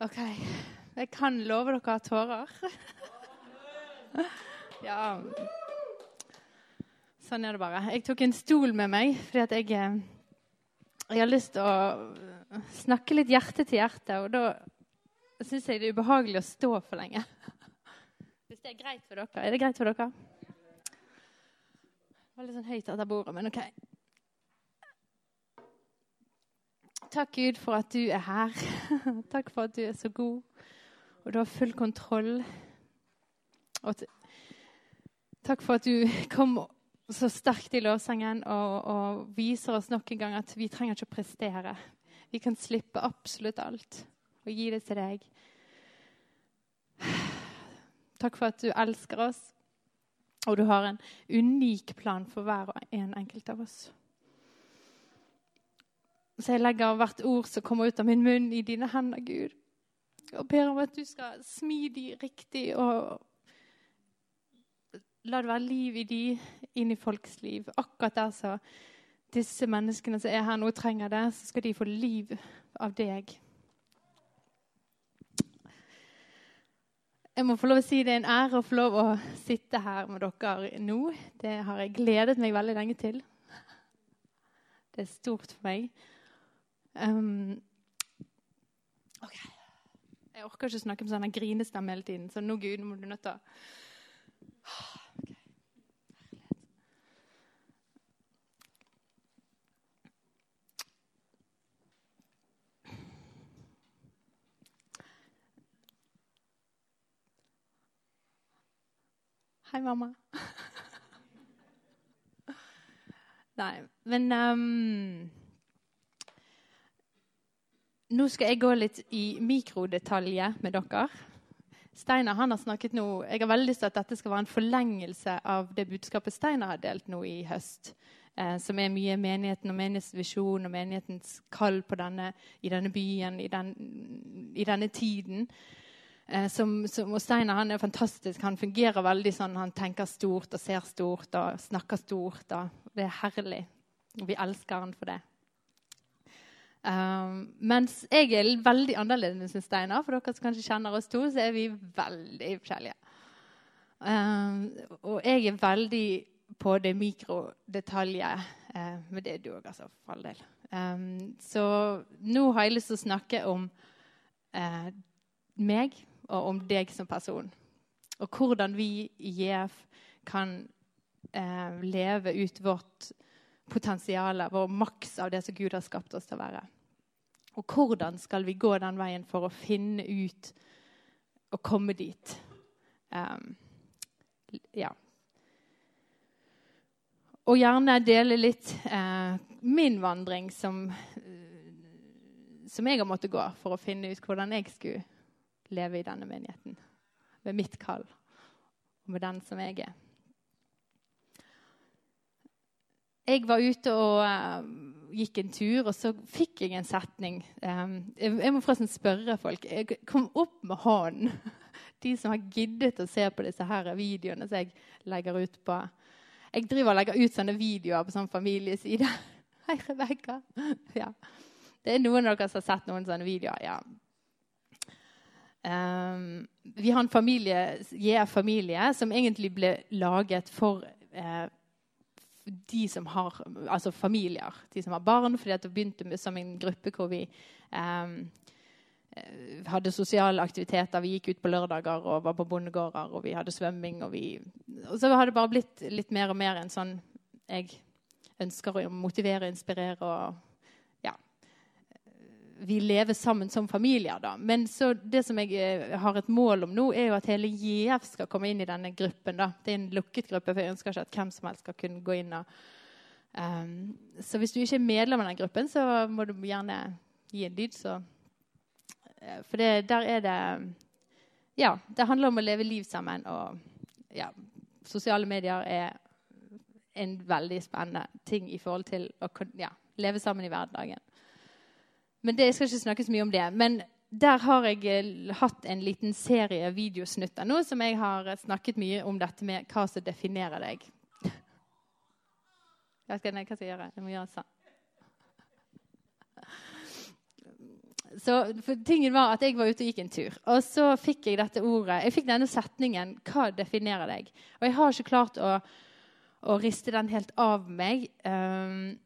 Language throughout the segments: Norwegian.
OK. Jeg kan love dere tårer. ja. Sånn er det bare. Jeg tok en stol med meg fordi at jeg, eh, jeg har lyst til å snakke litt hjerte til hjerte. Og da syns jeg det er ubehagelig å stå for lenge. Hvis det er greit for dere. Er det greit for dere? Det var litt sånn høyt etter bordet, men OK. Takk, Gud, for at du er her. Takk for at du er så god, og du har full kontroll. Og takk for at du kom så sterkt i lovsangen og, og, viser oss nok en gang at vi trenger ikke å prestere. Vi kan slippe absolutt alt og gi det til deg. Takk for at du elsker oss, og du har en unik plan for hver og en enkelt av oss. Så jeg legger hvert ord som kommer ut av min munn, i dine hender, Gud. Og ber om at du skal smi de riktig, og la det være liv i de inn i folks liv. Akkurat der så disse menneskene som er her nå, trenger det, så skal de få liv av deg. Jeg må få lov å si Det er en ære å få lov å sitte her med dere nå. Det har jeg gledet meg veldig lenge til. Det er stort for meg. Um, ok. Jeg orker ikke snakke med sånn grinestemme hele tiden, så nå, Gud, må du nødt til å. Hei, mamma. Nei, men um nå skal jeg gå litt i mikrodetaljer med dere. Steinar har snakket nå, Jeg har veldig lyst til at dette skal være en forlengelse av det budskapet Steinar har delt nå i høst. Eh, som er mye menigheten og menighetens og menighetens kall på denne, i denne byen, i, den, i denne tiden. Eh, som, som, og Steinar han er fantastisk. Han fungerer veldig sånn, han tenker stort og ser stort og snakker stort. Og det er herlig. Vi elsker han for det. Um, mens jeg er veldig annerledes enn Steinar. For dere som kanskje kjenner oss to, så er vi veldig forskjellige. Um, og jeg er veldig på det mikrodetaljet. Uh, men det er du òg, altså. For all del. Um, så nå har jeg lyst til å snakke om uh, meg og om deg som person. Og hvordan vi i JF kan uh, leve ut vårt potensialet, vår maks av det som Gud har skapt oss til å være. Og hvordan skal vi gå den veien for å finne ut og komme dit? Um, ja. Og gjerne dele litt eh, min vandring som, som jeg har måttet gå for å finne ut hvordan jeg skulle leve i denne menigheten. Med mitt kall og med den som jeg er. Jeg var ute og uh, gikk en tur, og så fikk jeg en setning. Um, jeg, må forresten spørre folk. Kom opp med hånden. De som har giddet å se på disse her videoene som jeg legger ut på Jeg driver og legger ut sånne videoer på sånn familieside. Hei, Rebekka. Ja. Det er noen av dere som har sett noen sånne videoer. ja. Um, vi har en familie, JF Familie som egentlig ble laget for uh, de som har altså familier, de som har barn. fordi at Det begynte med, som en gruppe hvor vi um, hadde sosiale aktiviteter. Vi gikk ut på lørdager og var på bondegårder, og vi hadde svømming. Og, vi, og så har det bare blitt litt mer og mer en sånn Jeg ønsker å motivere og inspirere og vi lever sammen som familier. da. Men det som jeg eh, har et mål om nå, er jo at hele JF skal komme inn i denne gruppen. da. Det er en lukket gruppe, for jeg ønsker ikke at hvem som helst skal kunne gå inn. og um, Så hvis du ikke er medlem av den gruppen, så må du gjerne gi en lyd. Så. Eh, for det, der er det Ja, det handler om å leve liv sammen. Og ja, sosiale medier er en veldig spennende ting i forhold til å ja, leve sammen i hverdagen. Men det, Jeg skal ikke snakke så mye om det. Men der har jeg eh, hatt en liten serie videosnutter nå som jeg har snakket mye om dette med hva som definerer deg. Hva skal jeg, hva skal jeg gjøre? Jeg må gjøre sånn. Så tingen var at Jeg var ute og gikk en tur, og så fikk jeg dette ordet. Jeg fikk denne setningen 'Hva definerer deg?' Og jeg har ikke klart å, å riste den helt av meg. Um,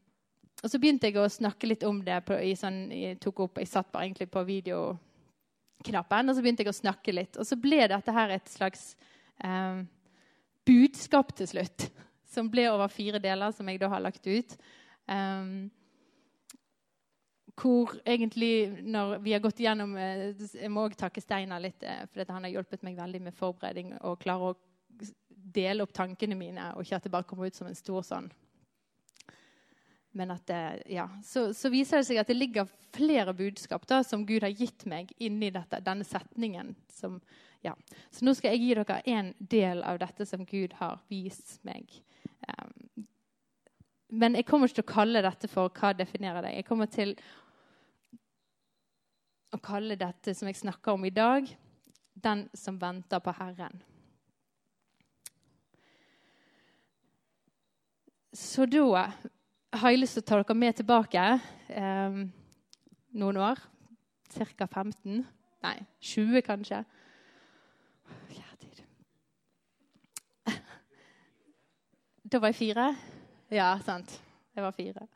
og så begynte jeg å snakke litt om det. På, sånn, jeg, opp, jeg satt bare egentlig på videoknappen, og så begynte jeg å snakke litt. Og så ble dette her et slags eh, budskap til slutt, som ble over fire deler, som jeg da har lagt ut. Eh, hvor egentlig, når vi har gått igjennom eh, Jeg må òg takke Steinar litt, eh, for han har hjulpet meg veldig med forberedning og klare å dele opp tankene mine, og ikke at det bare kommer ut som en stor sånn men at det, ja, så, så, viser det seg at det ligger flere budskap da, som Gud har gitt meg inni dette, denne setningen. Som, ja. Så nå skal jeg gi dere en del av dette som Gud har vist meg. Um, men jeg kommer ikke til å kalle dette for hva definerer deg. Jeg kommer til å kalle dette som jeg snakker om i dag, den som venter på Herren. Så da har jeg lyst til å ta dere med tilbake eh, noen år. Ca. 15. Nei, 20 kanskje. Da var jeg fire. Ja, sant. Jeg var fire.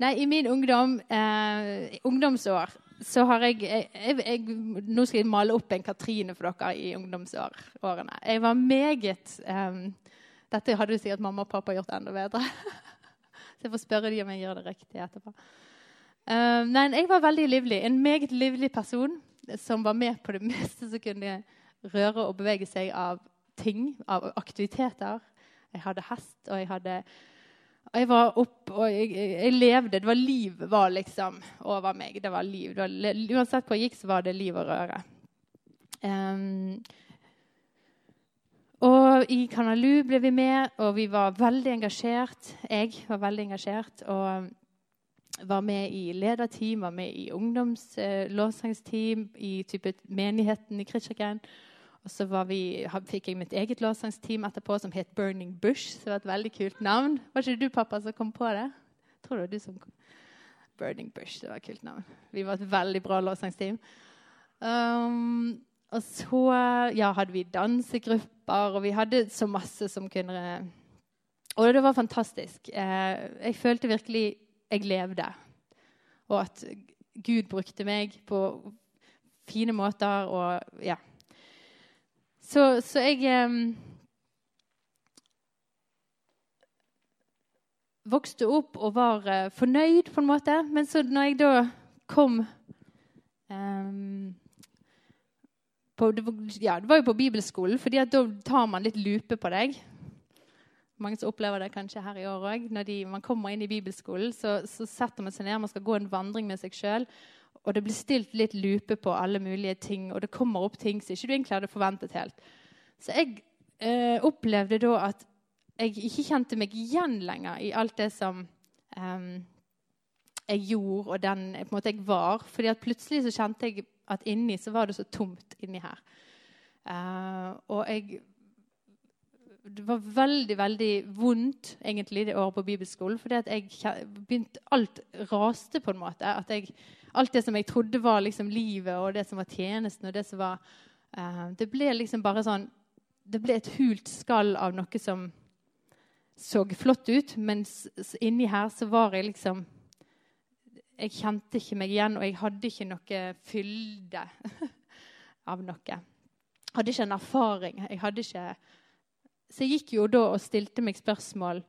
Nei, i min ungdom, eh, ungdomsår så har jeg, jeg, jeg, Nå skal jeg male opp en Katrine for dere i ungdomsårene. Jeg var meget eh, Dette hadde jo sikkert mamma og pappa gjort enda bedre. så jeg får spørre dem om jeg gjør det riktig etterpå. Uh, nei, jeg var veldig livlig. En meget livlig person som var med på det meste som kunne røre og bevege seg av ting, av aktiviteter. Jeg hadde hest, og jeg hadde jeg var opp, og jeg, jeg, levde. Det var liv var liksom over meg. Det var liv. Det var, uansett hvor jeg gikk, så var det liv og røre. Um, og i Kanalu ble vi med, og vi var veldig engasjert. Jeg var veldig engasjert og var med i lederteam, var med i ungdomslåsangsteam, uh, i type menigheten i Kritsjakken. Og så vi, fikk jeg mitt eget lovsangsteam etterpå som het Burning Bush. Så det var et veldig kult navn. Var ikke du, pappa, som kom på det? Jeg tror det var du som kom. Burning Bush, det var et kult navn. Vi var et veldig bra lovsangsteam. Um, og så ja, hadde vi dansegrupper, og vi hadde så masse som kunne Og det var fantastisk. Eh, jeg følte virkelig jeg levde, og at Gud brukte meg på fine måter. og ja, så, så jeg eh, vokste opp og var eh, fornøyd, på en måte. Men så når jeg da kom um, på, ja, det var jo på bibelskolen, fordi da tar man litt lupe på deg. Mange som opplever det kanskje her i år òg. Når de, man kommer inn i bibelskolen, så, så setter man seg ned, man skal gå en vandring med seg sjøl. Og det blir stilt litt lupe på alle mulige ting, og det kommer opp ting som ikke du egentlig hadde forventet helt. Så jeg eh, opplevde da at jeg ikke kjente meg igjen lenger i alt det som eh, jeg gjorde, og den måte jeg var. fordi at plutselig så kjente jeg at inni så var det så tomt inni her. Uh, og jeg det var veldig veldig vondt egentlig det året på bibelskolen. at jeg begynte, Alt raste på en måte. at jeg alt det som jeg trodde var liksom livet, og det som var tjenesten, og det som var uh, Det ble liksom bare sånn Det ble et hult skall av noe som så flott ut, mens inni her så var jeg liksom Jeg kjente ikke meg igjen, og jeg hadde ikke noe fylde av noe. Jeg hadde ikke en erfaring. Jeg hadde ikke Så jeg gikk jo da og stilte meg spørsmål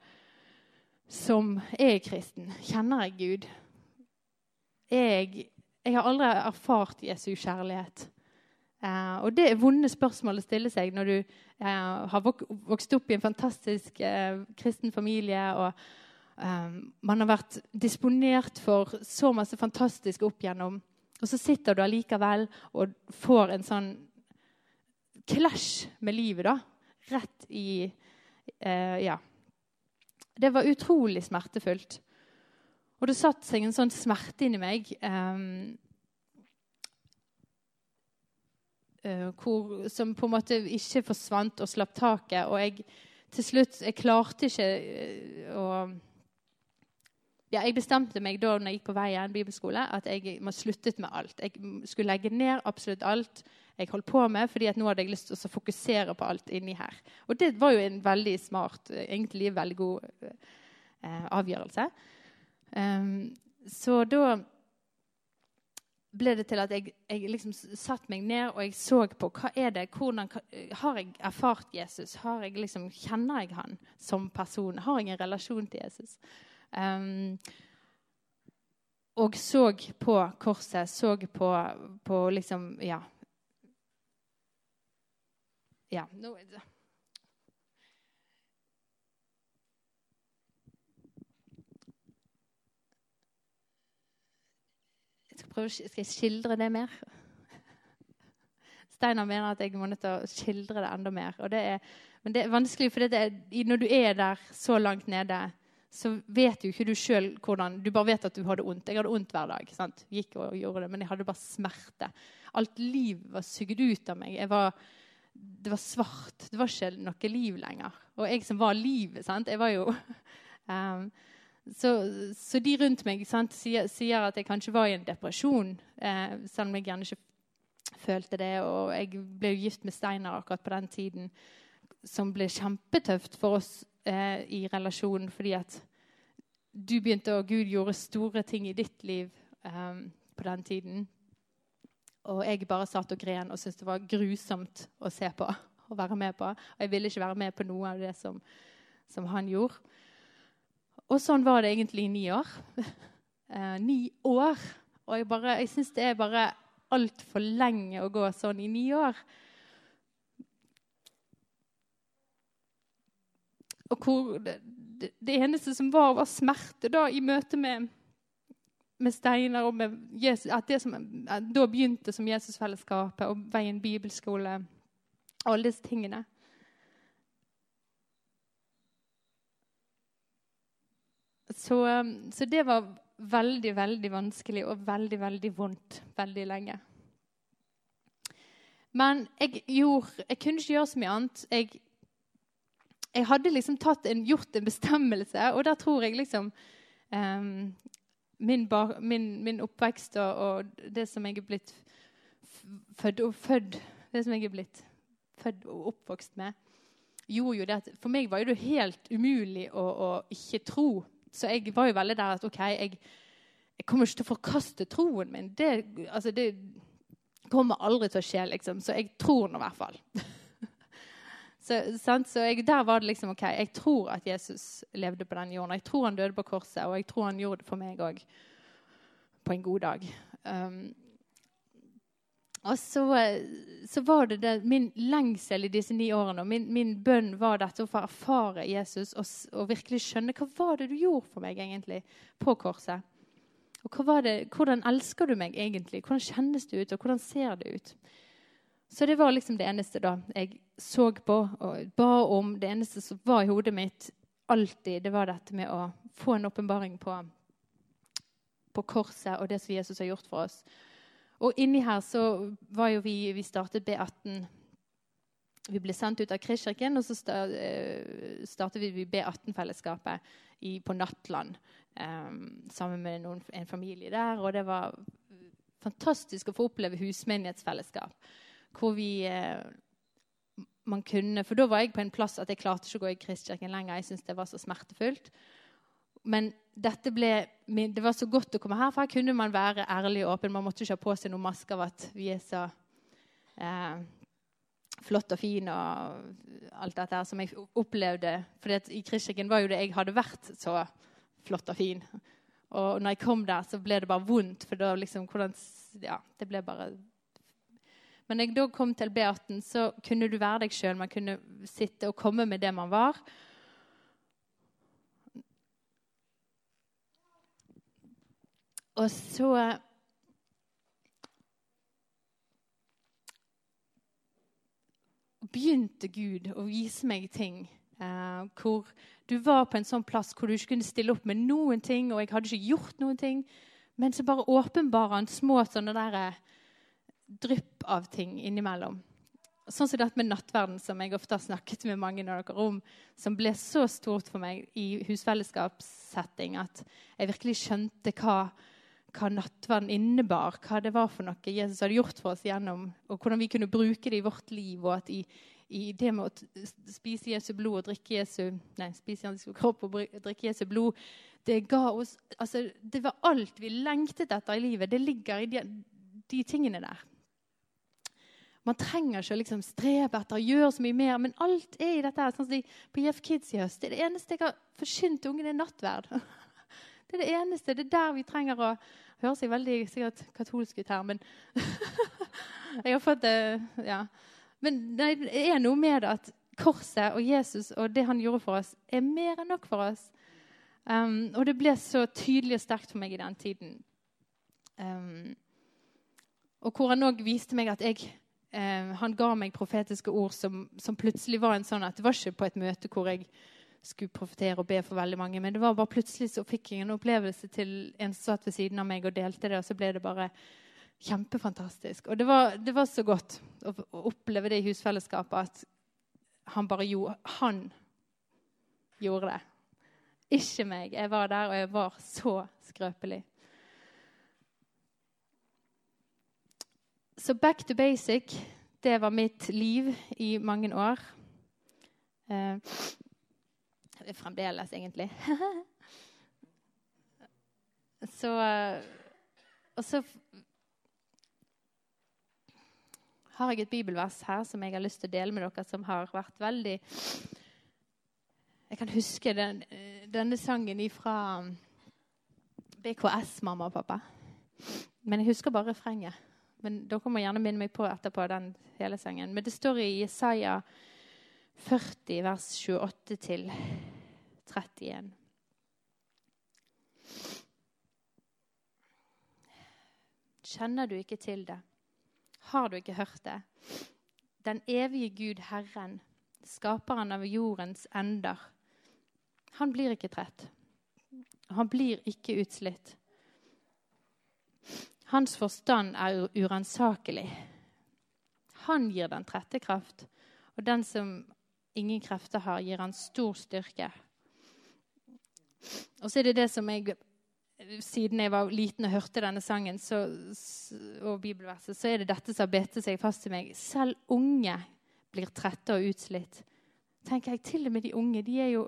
som er jeg kristen? Kjenner jeg Gud? jeg, jeg har aldri erfart Jesu kjærlighet. Eh, og det er vonde spørsmål å stille seg når du eh, har vok vokst opp i en fantastisk eh, kristen familie. og man har vært disponert for så masse fantastisk opp gjennom. Og så sitter du allikevel og får en sånn clash med livet, da. Rett i Ja. Det var utrolig smertefullt. Og det satte seg en sånn smerte inni meg um, uh, hvor, som på en måte ikke forsvant og slapp taket. Og jeg til slutt jeg klarte ikke uh, å ja, jeg bestemte meg da når jeg gikk på veien bibelskole, at jeg må sluttet med alt. Jeg skulle legge ned absolutt alt jeg holdt på med, fordi at nå hadde jeg lyst til å fokusere på alt inni her. Og det var jo en veldig smart, egentlig veldig god eh, avgjørelse. Um, så da ble det til at jeg, jeg liksom satte meg ned og jeg så på hva er det, hvordan Har jeg erfart Jesus? Har jeg liksom, kjenner jeg han som person? Har jeg en relasjon til Jesus? Og så på korset, så på, på liksom Ja. ja skal jeg skildre det mer? Steinar mener at jeg må nødt til å skildre det enda mer. Det er, men det er vanskelig, for det er, når du er der så langt nede, så vet jo ikke du sjøl hvordan Du bare vet at du hadde vondt. Jeg hadde vondt hver dag. Sant? Gikk og gjorde det, Men jeg hadde bare smerte. Alt liv var sugd ut av meg. Var, det var svart. Det var ikke noe liv lenger. Og jeg som var livet, sant? jeg var jo um, så, så, de rundt meg sant, sier, sier, at jeg kanskje var i en depresjon, eh, selv om jeg gjerne ikke følte det. Og jeg ble gift med Steinar akkurat på den tiden, som ble kjempetøft for oss eh, i relasjonen, fordi at du begynte, og Gud gjorde store ting i ditt liv eh, på den tiden. Og jeg bare satt og gren og syntes det var grusomt å se på og være med på. Og jeg ville ikke være med på noe av det som, som han gjorde. Og sånn var det egentlig i ni år. Eh, ni år. Og jeg, bare, jeg syns det er bare altfor lenge å gå sånn i ni år. Og hvor det, det, eneste som var, var smerte da, i møte med, med Steinar og med Jesus. At det som at da begynte som Jesusfellesskapet og Veien bibelskole. Alle disse tingene. Så, um, så, det var veldig, veldig vanskelig og veldig, veldig vondt veldig lenge. Men jeg, gjorde, jeg kunne ikke gjøre så mye annet. Jeg, jeg hadde liksom en, gjort en bestemmelse, og der tror jeg liksom um, min, bar, min, min, oppvekst og, og, det som jeg er blitt født og født Det som jeg er blitt født og oppvokst med, gjorde jo det at For meg var det helt umulig å, å ikke tro så jeg var jo veldig der at OK, jeg, jeg kommer ikke til å forkaste troen min. Det, altså, det kommer aldri til å skje, liksom. Så jeg tror nå i hvert fall. så, så jeg, der var det liksom OK, jeg tror at Jesus levde på den jorden. Jeg tror han døde på korset, og jeg tror han gjorde det for meg òg på en god dag. Um, og så, så, var det, det min lengsel i disse ni årene og min, min bønn var dette å få erfare Jesus og, og, virkelig skjønne hva var det du gjorde for meg egentlig på korset. Og det, Hvordan elsker du meg egentlig? Hvordan kjennes det ut, og hvordan ser det ut? Så det var liksom det eneste da jeg så på og ba om. Det eneste som var i hodet mitt alltid, det var dette med å få en åpenbaring på, på korset og det som Jesus har gjort for oss. Og inni her så var jo vi Vi startet B18. Vi ble sendt ut av Kristkirken, og så eh, startet vi B18-fellesskapet på Nattland um, sammen med noen, en familie der. Og det var fantastisk å få oppleve husmenighetsfellesskap. Hvor vi eh, man kunne, For da var jeg på en plass at jeg klarte ikke å gå i Kristkirken lenger. Jeg syntes det var så smertefullt. Men ble, det var så godt å komme her, for her kunne man være ærlig og åpen. Man måtte ikke ha på seg noen maske av at vi er så eh, flott og fin og alt dette her som jeg opplevde. For i Kristkirken var jo det jeg hadde vært så flott og fin. Og når jeg kom der, så ble det bare vondt. For da liksom hvordan, Ja, det ble bare Men da jeg da kom til B18, så kunne du være deg sjøl. Man kunne sitte og komme med det man var. Og så begynte Gud å vise meg ting. Uh, hvor du var på en sånn plass hvor du ikke kunne stille opp med noen ting, og jeg hadde ikke gjort noen ting. Men så bare åpenbare han små sånne der, uh, drypp av ting innimellom. sånn som dette med nattverden, som jeg ofte har snakket med mange av dere om, som ble så stort for meg i husfellesskapssetting at jeg virkelig skjønte hva, hva nattverden innebar, hva det var for noe Jesus hadde gjort for oss gjennom, og hvordan vi kunne bruke det i vårt liv. og at i, i det med å spise Jesu blod og drikke Jesu nei, spise Jesu kropp og drikke Jesu blod det ga oss altså, Det var alt vi lengtet etter i livet. Det ligger i de, de tingene der. Man trenger ikke å liksom strebe etter å gjøre så mye mer, men alt er i dette. sånn som de, På Jeff Kids i høst, Det er det eneste jeg har forsynt ungene, er nattverd. Det er det eneste. Det er der vi trenger å Høres jeg veldig sikkert katolsk ut her, men Jeg har fått det Ja. Men det er noe med det at korset og Jesus og det han gjorde for oss, er mer enn nok for oss. Um, og det ble så tydelig og sterkt for meg i den tiden. Um, og hvor han òg viste meg at jeg eh, han ga meg profetiske ord som, som, plutselig var en sånn at det var ikke på et møte hvor jeg skulle profetere og be for veldig mange, men det var bare plutselig så fikk jeg en opplevelse til en som satt ved siden av meg og delte det, og så ble det bare kjempefantastisk. Og det var, det var så godt å, å, oppleve det i husfellesskapet at han bare gjorde Han gjorde det. Ikke meg. Jeg var der, og jeg var så skrøpelig. Så back to basic, det var mitt liv i mange år. Eh, fremdeles, egentlig. så Og så har jeg et bibelvers her som jeg har lyst til å dele med dere, som har vært veldig Jeg kan huske den, denne sangen fra BKS, mamma og pappa. Men jeg husker bare refrenget. Men Dere må gjerne minne meg på etterpå den hele sangen. Men det står i Jesaja 40, vers 28 til 31. Kjenner du ikke til det? Har du ikke hørt det? Den evige Gud, Herren, skaperen av jordens ender. Han blir ikke trett. Han blir ikke utslitt. Hans forstand er uransakelig. Han gir den trette kraft, og den som ingen krefter har, gir han stor styrke. Og så er det det som jeg Siden jeg var liten og hørte denne sangen så, og bibelverset, så er det dette som har bitt seg fast i meg. Selv unge blir trette og utslitt. tenker jeg, Til og med de unge. De er jo,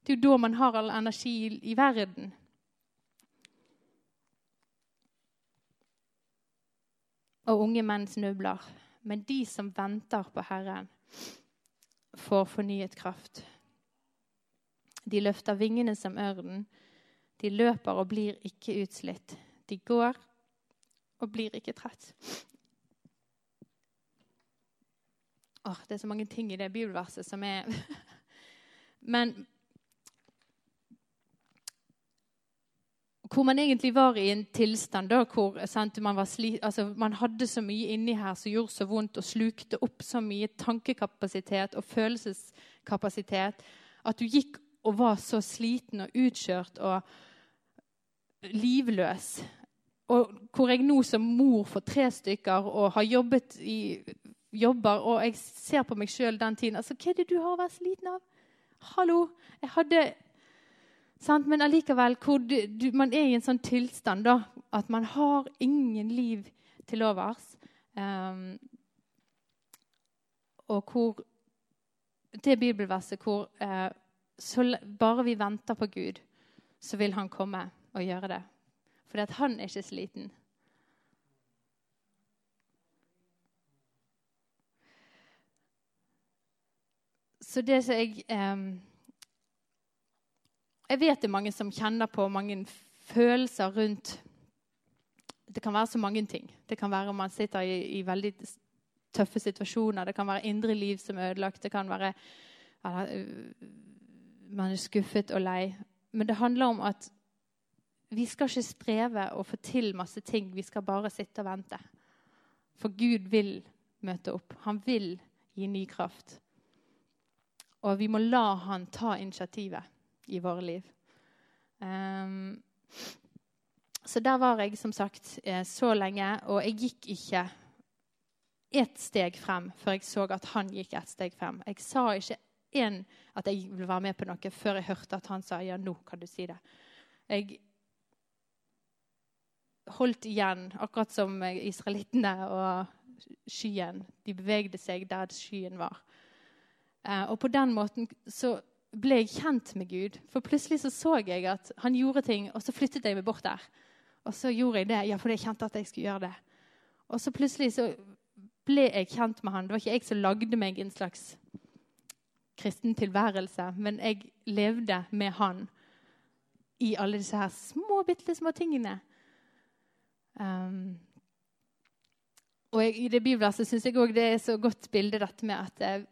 det er jo da man har all energi i, i verden. Og unge menn snubler. Men de som venter på Herren, får fornyet kraft. De løfter vingene som ørnen. De løper og blir ikke utslitt. De går og blir ikke trett. Åh, det er så mange ting i det bibelverset som er Men hvor man egentlig var i en tilstand da, hvor sant, man, altså, man, hadde så mye inni her som gjorde så vondt, og slukte opp så mye tankekapasitet og følelseskapasitet at du gikk og var så sliten og utkjørt og livløs. Og hvor jeg nå som mor for tre stykker og har jobbet i jobber, og jeg ser på meg sjøl den tiden altså, Hva er det du har vært sliten av? Hallo! Jeg hadde Sant? Men allikevel, hvor du, du, man er i en sånn tilstand da, at man har ingen liv til overs. Um, og hvor Det bibelverset hvor uh, så bare vi venter på Gud, så vil han komme og gjøre det. Fordi at han er ikke sliten. Så det som jeg um, jeg vet det er mange som kjenner på mange følelser rundt Det kan være så mange ting. Det kan være om man sitter i, i veldig tøffe situasjoner. Det kan være indre liv som er ødelagt. Det kan være man er skuffet og lei. Men det handler om at vi skal ikke streve å få til masse ting. Vi skal bare sitte og vente. For Gud vil møte opp. Han vil gi ny kraft. Og vi må la han ta initiativet i våre liv. Um, så der var jeg som sagt eh, så lenge, og jeg gikk ikke ett steg frem før jeg så at han gikk ett steg frem. Jeg sa ikke én at jeg ville være med på noe før jeg hørte at han sa ja, nå kan du si det. Jeg holdt igjen, akkurat som israelittene og skyen. De bevegde seg der skyen var. Eh, og på den måten så ble jeg kjent med Gud. For plutselig så, så jeg at han gjorde ting, og så flyttet jeg meg bort der. Og så gjorde jeg det ja, fordi jeg kjente at jeg skulle gjøre det. Og så plutselig så ble jeg kjent med han. Det var ikke jeg som lagde meg en slags kristen tilværelse, men jeg levde med han i alle disse her små, bitte små tingene. Um, og jeg, I det bibelverset syns jeg òg det er så godt bilde dette med at uh,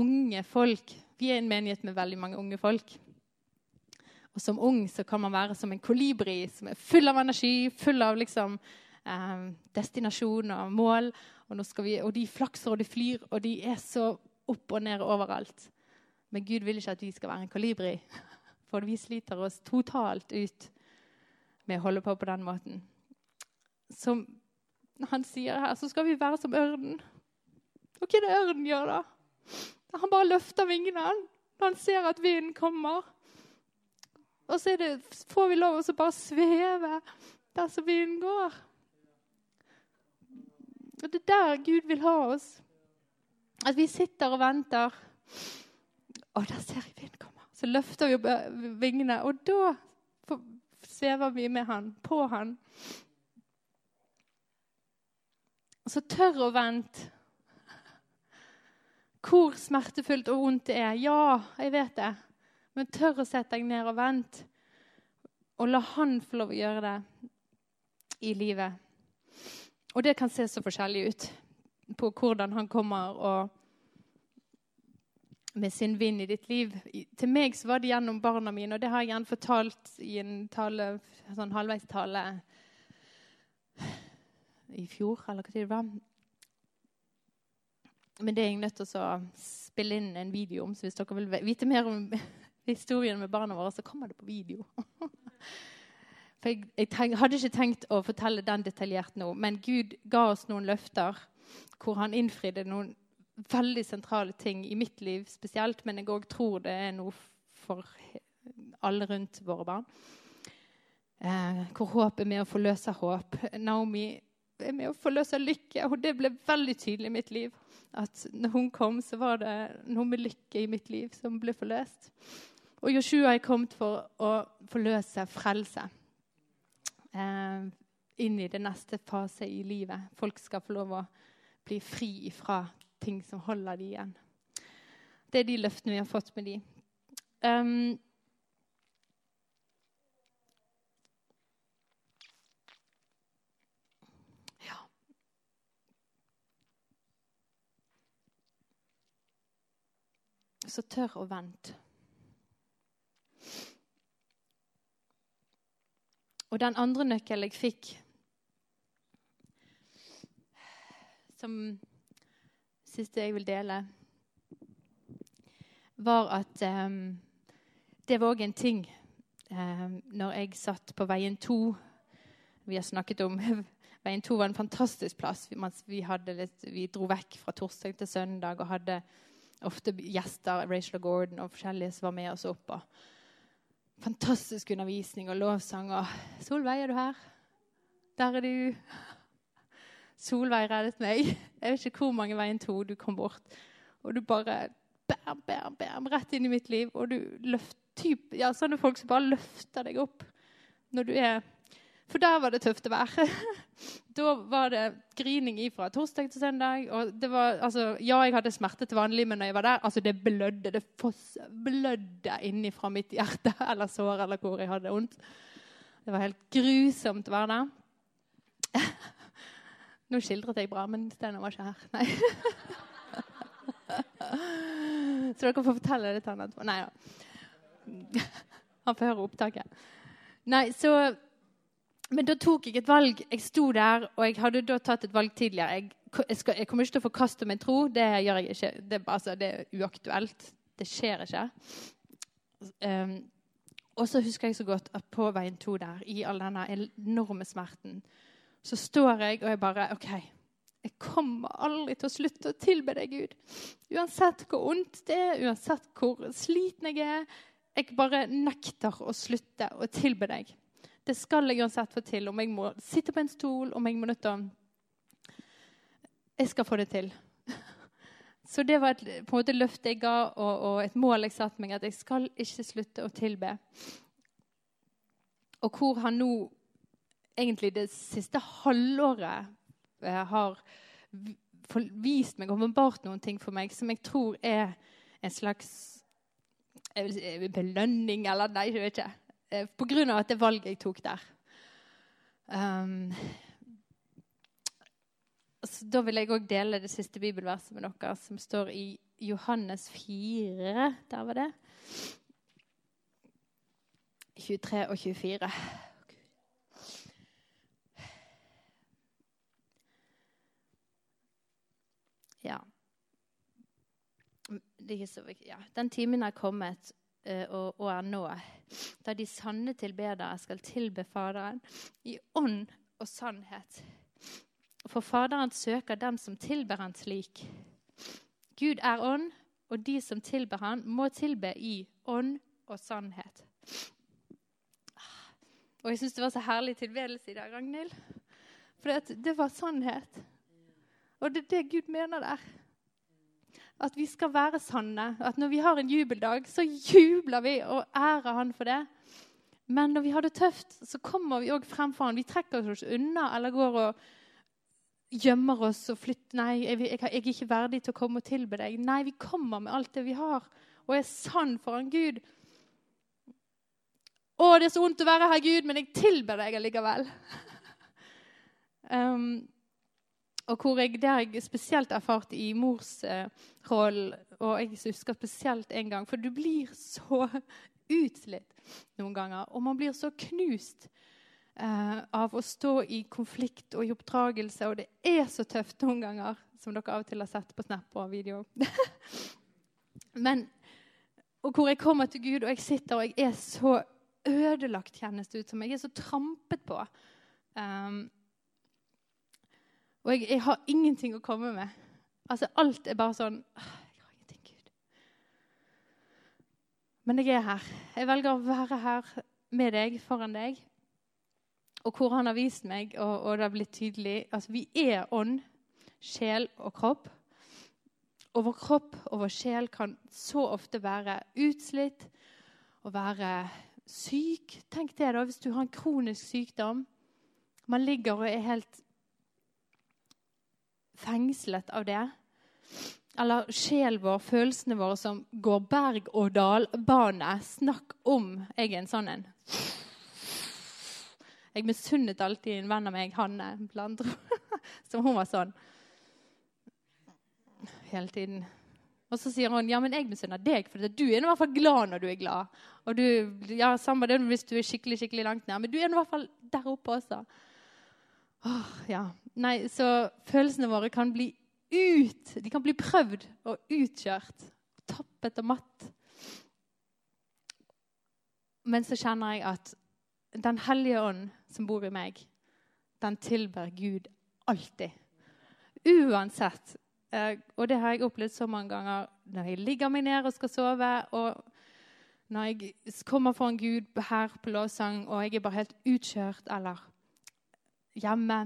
unge folk Vi er en menighet med veldig mange unge folk. Og som ung så kan man være som en kolibri som er full av energi, full av liksom, eh, destinasjon og mål. Og, vi, og de flakser og de flyr, og de er så opp og ned overalt. Men Gud vil ikke at vi skal være en kolibri, for vi sliter oss totalt ut med å holde på på den måten som han sier her, så skal vi være som ørnen. Og hva er det ørnen gjør, da? Han bare løfter vingene når han ser at vinden kommer. Og så det, får vi lov å bare sveve der som vinden går. Og Det er der Gud vil ha oss. At vi sitter og venter. Og der ser jeg vinden komme. Så løfter vi vingene, og da svever vi med han, på han. så tør å vente. Hvor smertefullt og vondt det er. Ja, jeg vet det. Men tør å sette deg ned og vente. Og la han få lov å gjøre det i livet. Og det kan se så forskjellig ut på hvordan han kommer og med sin vind i ditt liv. Til meg så var det gjennom barna mine, og det har jeg gjerne fortalt i en tale, sånn halvveistale i fjor, eller hva tid det var. Men det er jeg nødt til å spille inn en video om. Så hvis dere vil vite mer om historien med barna våre, så kommer det på video. For jeg, jeg tenk, hadde ikke tenkt å fortelle den detaljert nå, men Gud ga oss noen løfter hvor han innfridde noen veldig sentrale ting i mitt liv spesielt, men jeg òg tror det er noe for alle rundt våre barn. Eh, hvor håp er med å forløse håp. Naomi er med å forløse lykke. Og det ble veldig tydelig i mitt liv. At når hun kom, så var det noe med lykke i mitt liv som ble forløst. Og Joshua er kommet for å forløse frelse. Eh, inn i det neste fase i livet. Folk skal få lov å bli fri fra ting som holder de igjen. Det er de løftene vi har fått med de. Um, så tør å vente. Og den andre nøkkelen jeg fikk, som siste jeg vil dele, var at um, det var òg en ting um, når jeg satt på Veien to Vi har snakket om Veien to var en fantastisk plass. Vi, vi, litt, vi dro vekk fra torsdag til søndag og hadde ofte gjester, Rachel og Gordon og forskjellige som var med oss opp. Og fantastisk undervisning og lovsang. Og 'Solveig, er du her?' 'Der er du.' Solveig reddet meg. Jeg vet ikke hvor mange veien to du kom bort. Og du bare bam, bam, bam, rett inn i mitt liv. Og du løft, typ, ja, sånne folk som bare løfter deg opp når du er for der var det tøft å være. da var det grining ifra torsdag til søndag. Og det var, altså, ja, jeg hadde smerte til vanlig, men når jeg var der, altså, det blødde. Det foss, blødde inni fra mitt hjerte eller sår eller hvor jeg hadde vondt. Det var helt grusomt å være der. Nå skildret jeg bra, men Steinar var ikke her. Nei. Så dere får fortelle det til han etterpå. Nei da. Han får høre opptaket. Nei, så men da tok jeg et valg. Jeg sto der, og jeg hadde da tatt et valg tidligere. Jeg, jeg, skal, jeg kommer ikke til å forkaste min tro. Det gjør jeg ikke. Det, altså, det er uaktuelt. Det skjer ikke. Um, og så husker jeg så godt at på veien to der, i all denne enorme smerten, så står jeg og jeg bare OK, Jeg kommer aldri til å slutte å tilbe deg, Gud. Uansett hvor vondt det er, uansett hvor sliten jeg er. Jeg bare nekter å slutte å tilbe deg. Det skal jeg uansett få til. Om jeg må sitte på en stol, om jeg må nødt til Jeg skal få det til. Så det var et på en måte løft jeg ga, og, og et mål jeg satte meg, at jeg skal ikke slutte å tilbe. Og hvor han nå egentlig det siste halvåret eh, har vist meg, og åpenbart noen ting for meg som jeg tror er en slags belønning eller Nei, jeg vet ikke. Eh, på grunn av at det valget jeg tok der. Um, så da vil jeg òg dele det siste bibelverset med dere, som står i Johannes 4. Der var det. 23 og 24. Ja. Ja. Den timen er kommet, og, og er nå, da de sanne tilbedere skal tilbe Faderen i ånd og sannhet. For Faderen søker dem som tilber han slik. Gud er ånd, og de som tilber han, må tilbe i ånd og sannhet. Og jeg syns det var så herlig tilbedelse i dag, Ragnhild. For det var sannhet. Og det er det Gud mener der. At vi skal være sanne. At når vi har en jubeldag, så jubler vi og ærer Han for det. Men når vi har det tøft, så kommer vi òg frem for Han. Vi trekker oss unna eller går og gjemmer oss og flytter Nei, jeg, er ikke verdig til å komme og tilbe deg. Nei, vi kommer med alt det vi har, og er sann foran Gud. Å, det er så vondt å være her, Gud, men jeg tilber deg allikevel. um, og hvor jeg, Det har jeg spesielt erfart i morsrollen. Uh, og jeg husker spesielt en gang, for du blir så utslitt noen ganger. Og man blir så knust eh, av å stå i konflikt og i oppdragelse. Og det er så tøft noen ganger, som dere av og til har sett på Snap og video. Men, og hvor jeg kommer til Gud, og jeg sitter og jeg er så ødelagt, kjennes det ut som. Jeg er så trampet på. Um, og jeg, jeg, har ingenting å komme med. Altså, Alt er bare sånn Jeg har ingenting, Gud. Men jeg er her. Jeg velger å være her med deg, foran deg og hvor han har vist meg, og, og det har blitt tydelig altså Vi er ånd, sjel og kropp. Og vår kropp og vår sjel kan så ofte være utslitt og være syk. Tenk det da, hvis du har en kronisk sykdom. Man ligger og er helt fengslet av det. Eller sjelen vår, følelsene våre som går berg-og-dal-bane. Snakk om jeg er en sånn en. Jeg misunnet alltid en venn av meg, Hanne, blant som hun var sånn hele tiden. Og så sier hun ja, men jeg misunner deg, for du er i hvert fall glad når du er glad. Og du, ja, Samme det hvis du er skikkelig skikkelig langt ned, men du er i hvert fall der oppe også. Åh, ja. Nei, Så følelsene våre kan bli ut. De kan bli prøvd og utkjørt. Tappet og matt. Men så kjenner jeg at Den hellige ånd som bor i meg, den tilber Gud alltid. Uansett. Eh, og det har jeg opplevd så mange ganger når jeg ligger meg ned og skal sove. og når jeg kommer foran Gud her på lovsang og jeg er bare helt utkjørt eller hjemme,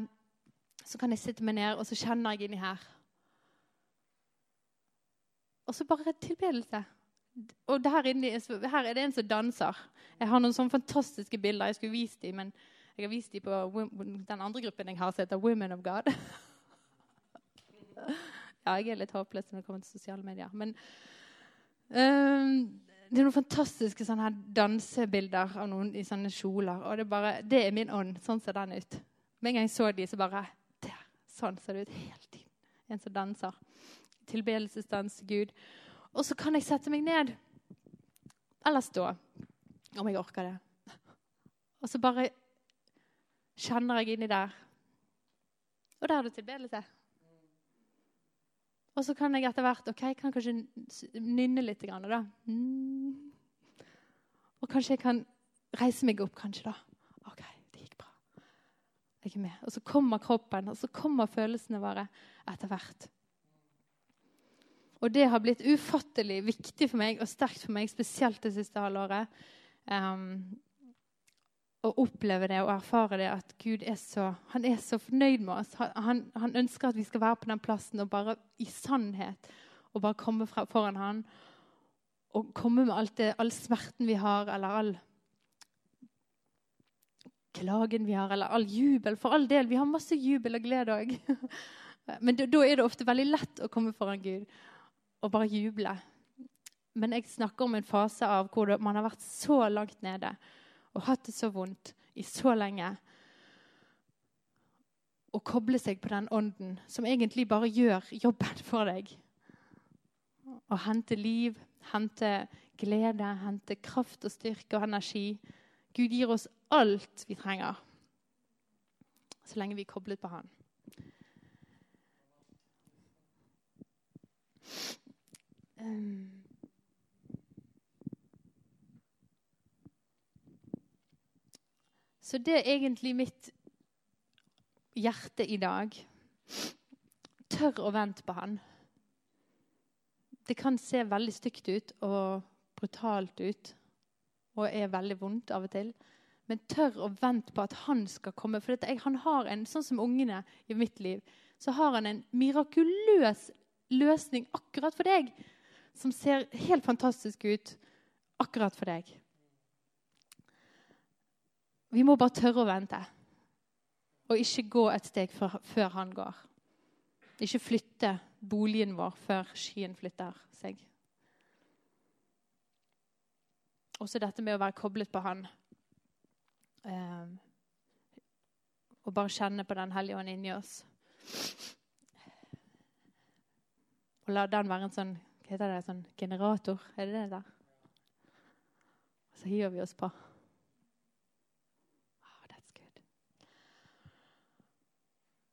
så kan jeg sitte meg ned og så kjenner jeg inni her. Og så bare tilbedelse. Og der inni, her, er det en som danser. Jeg har noen sånne fantastiske bilder. Jeg skulle vist dem, men jeg har vist dem på den andre gruppen jeg har, som heter Women of God. ja, jeg er litt håpløs når det kommer til sosiale medier. Men um, det er noen fantastiske sånne her dansebilder av noen i sånne kjoler. Og det er, bare, det er min ånd. Sånn ser den ut. Med en gang jeg så de, så bare der, Sånn ser det ut hele tiden. En som danser. Tilbedelsesdans til Gud. Og så kan jeg sette meg ned. Eller stå, om jeg orker det. Og så bare kjenner jeg inni der. Og der er det tilbedelse. Og så kan jeg etter hvert ok, jeg kan kanskje nynne litt. Da. Mm. Og kanskje jeg kan reise meg opp, kanskje. da. OK, det gikk bra. Jeg er med. Og så kommer kroppen, og så kommer følelsene våre etter hvert. Og det har blitt ufattelig viktig for meg og sterkt for meg, spesielt det siste halvåret. Um, å oppleve det og erfare det at Gud er så, han er så fornøyd med oss. Han, han, ønsker at vi skal være på den plassen og bare i sannhet og bare komme fra, foran han og komme med det, all smerten vi har, eller all klagen vi har, eller all jubel. For all del, vi har masse jubel og glede òg. Men da er det ofte veldig lett å komme foran Gud og bare juble. Men jeg snakker om en fase av hvor man har vært så langt nede og hatt det så vondt i så lenge. Å koble seg på den ånden som egentlig bare gjør jobben for deg. Å hente liv, hente glede, hente kraft og styrke og energi. Gud gir oss alt vi trenger så lenge vi er koblet på Han. Um. Så det er egentlig mitt hjerte i dag. Tør å vente på Han. Det kan se veldig stygt ut og brutalt ut og er veldig vondt av og til. Men tør å vente på at han skal komme. For jeg, han har en, Sånn som ungene i mitt liv, så har han en mirakuløs løsning akkurat for deg som ser helt fantastisk ut akkurat for deg. Vi må bare tørre å vente og ikke gå et steg før, før han går. Ikke flytte boligen vår før skyen flytter seg. Også dette med å være koblet på Han. Eh, og bare kjenne på Den hellige ånd inni oss. Og la den være en sånn hva heter det, sånn generator. Er det det der? Og så hiver vi oss på. Oh, that's good.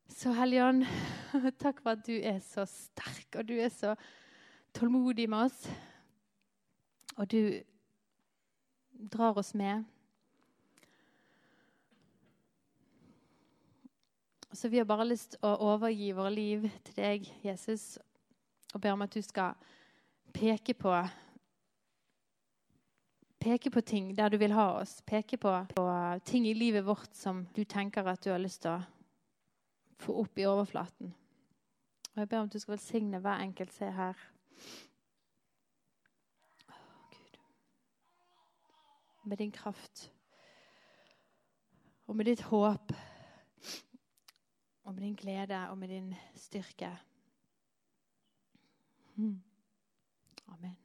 Så Helligånd, takk for at du er så sterk, og du er så tålmodig med oss. Og du drar oss med. Så vi har bare lyst til å overgi våre liv til deg, Jesus, og ber om at du skal peke på Peke på ting der du vil ha oss. Peke på, på ting i livet vårt som du tenker at du har lyst til å få opp i overflaten. Og Jeg ber om at du skal velsigne hver enkelt se her. Med din kraft og med ditt håp og med din glede og med din styrke. Hmm. Amen.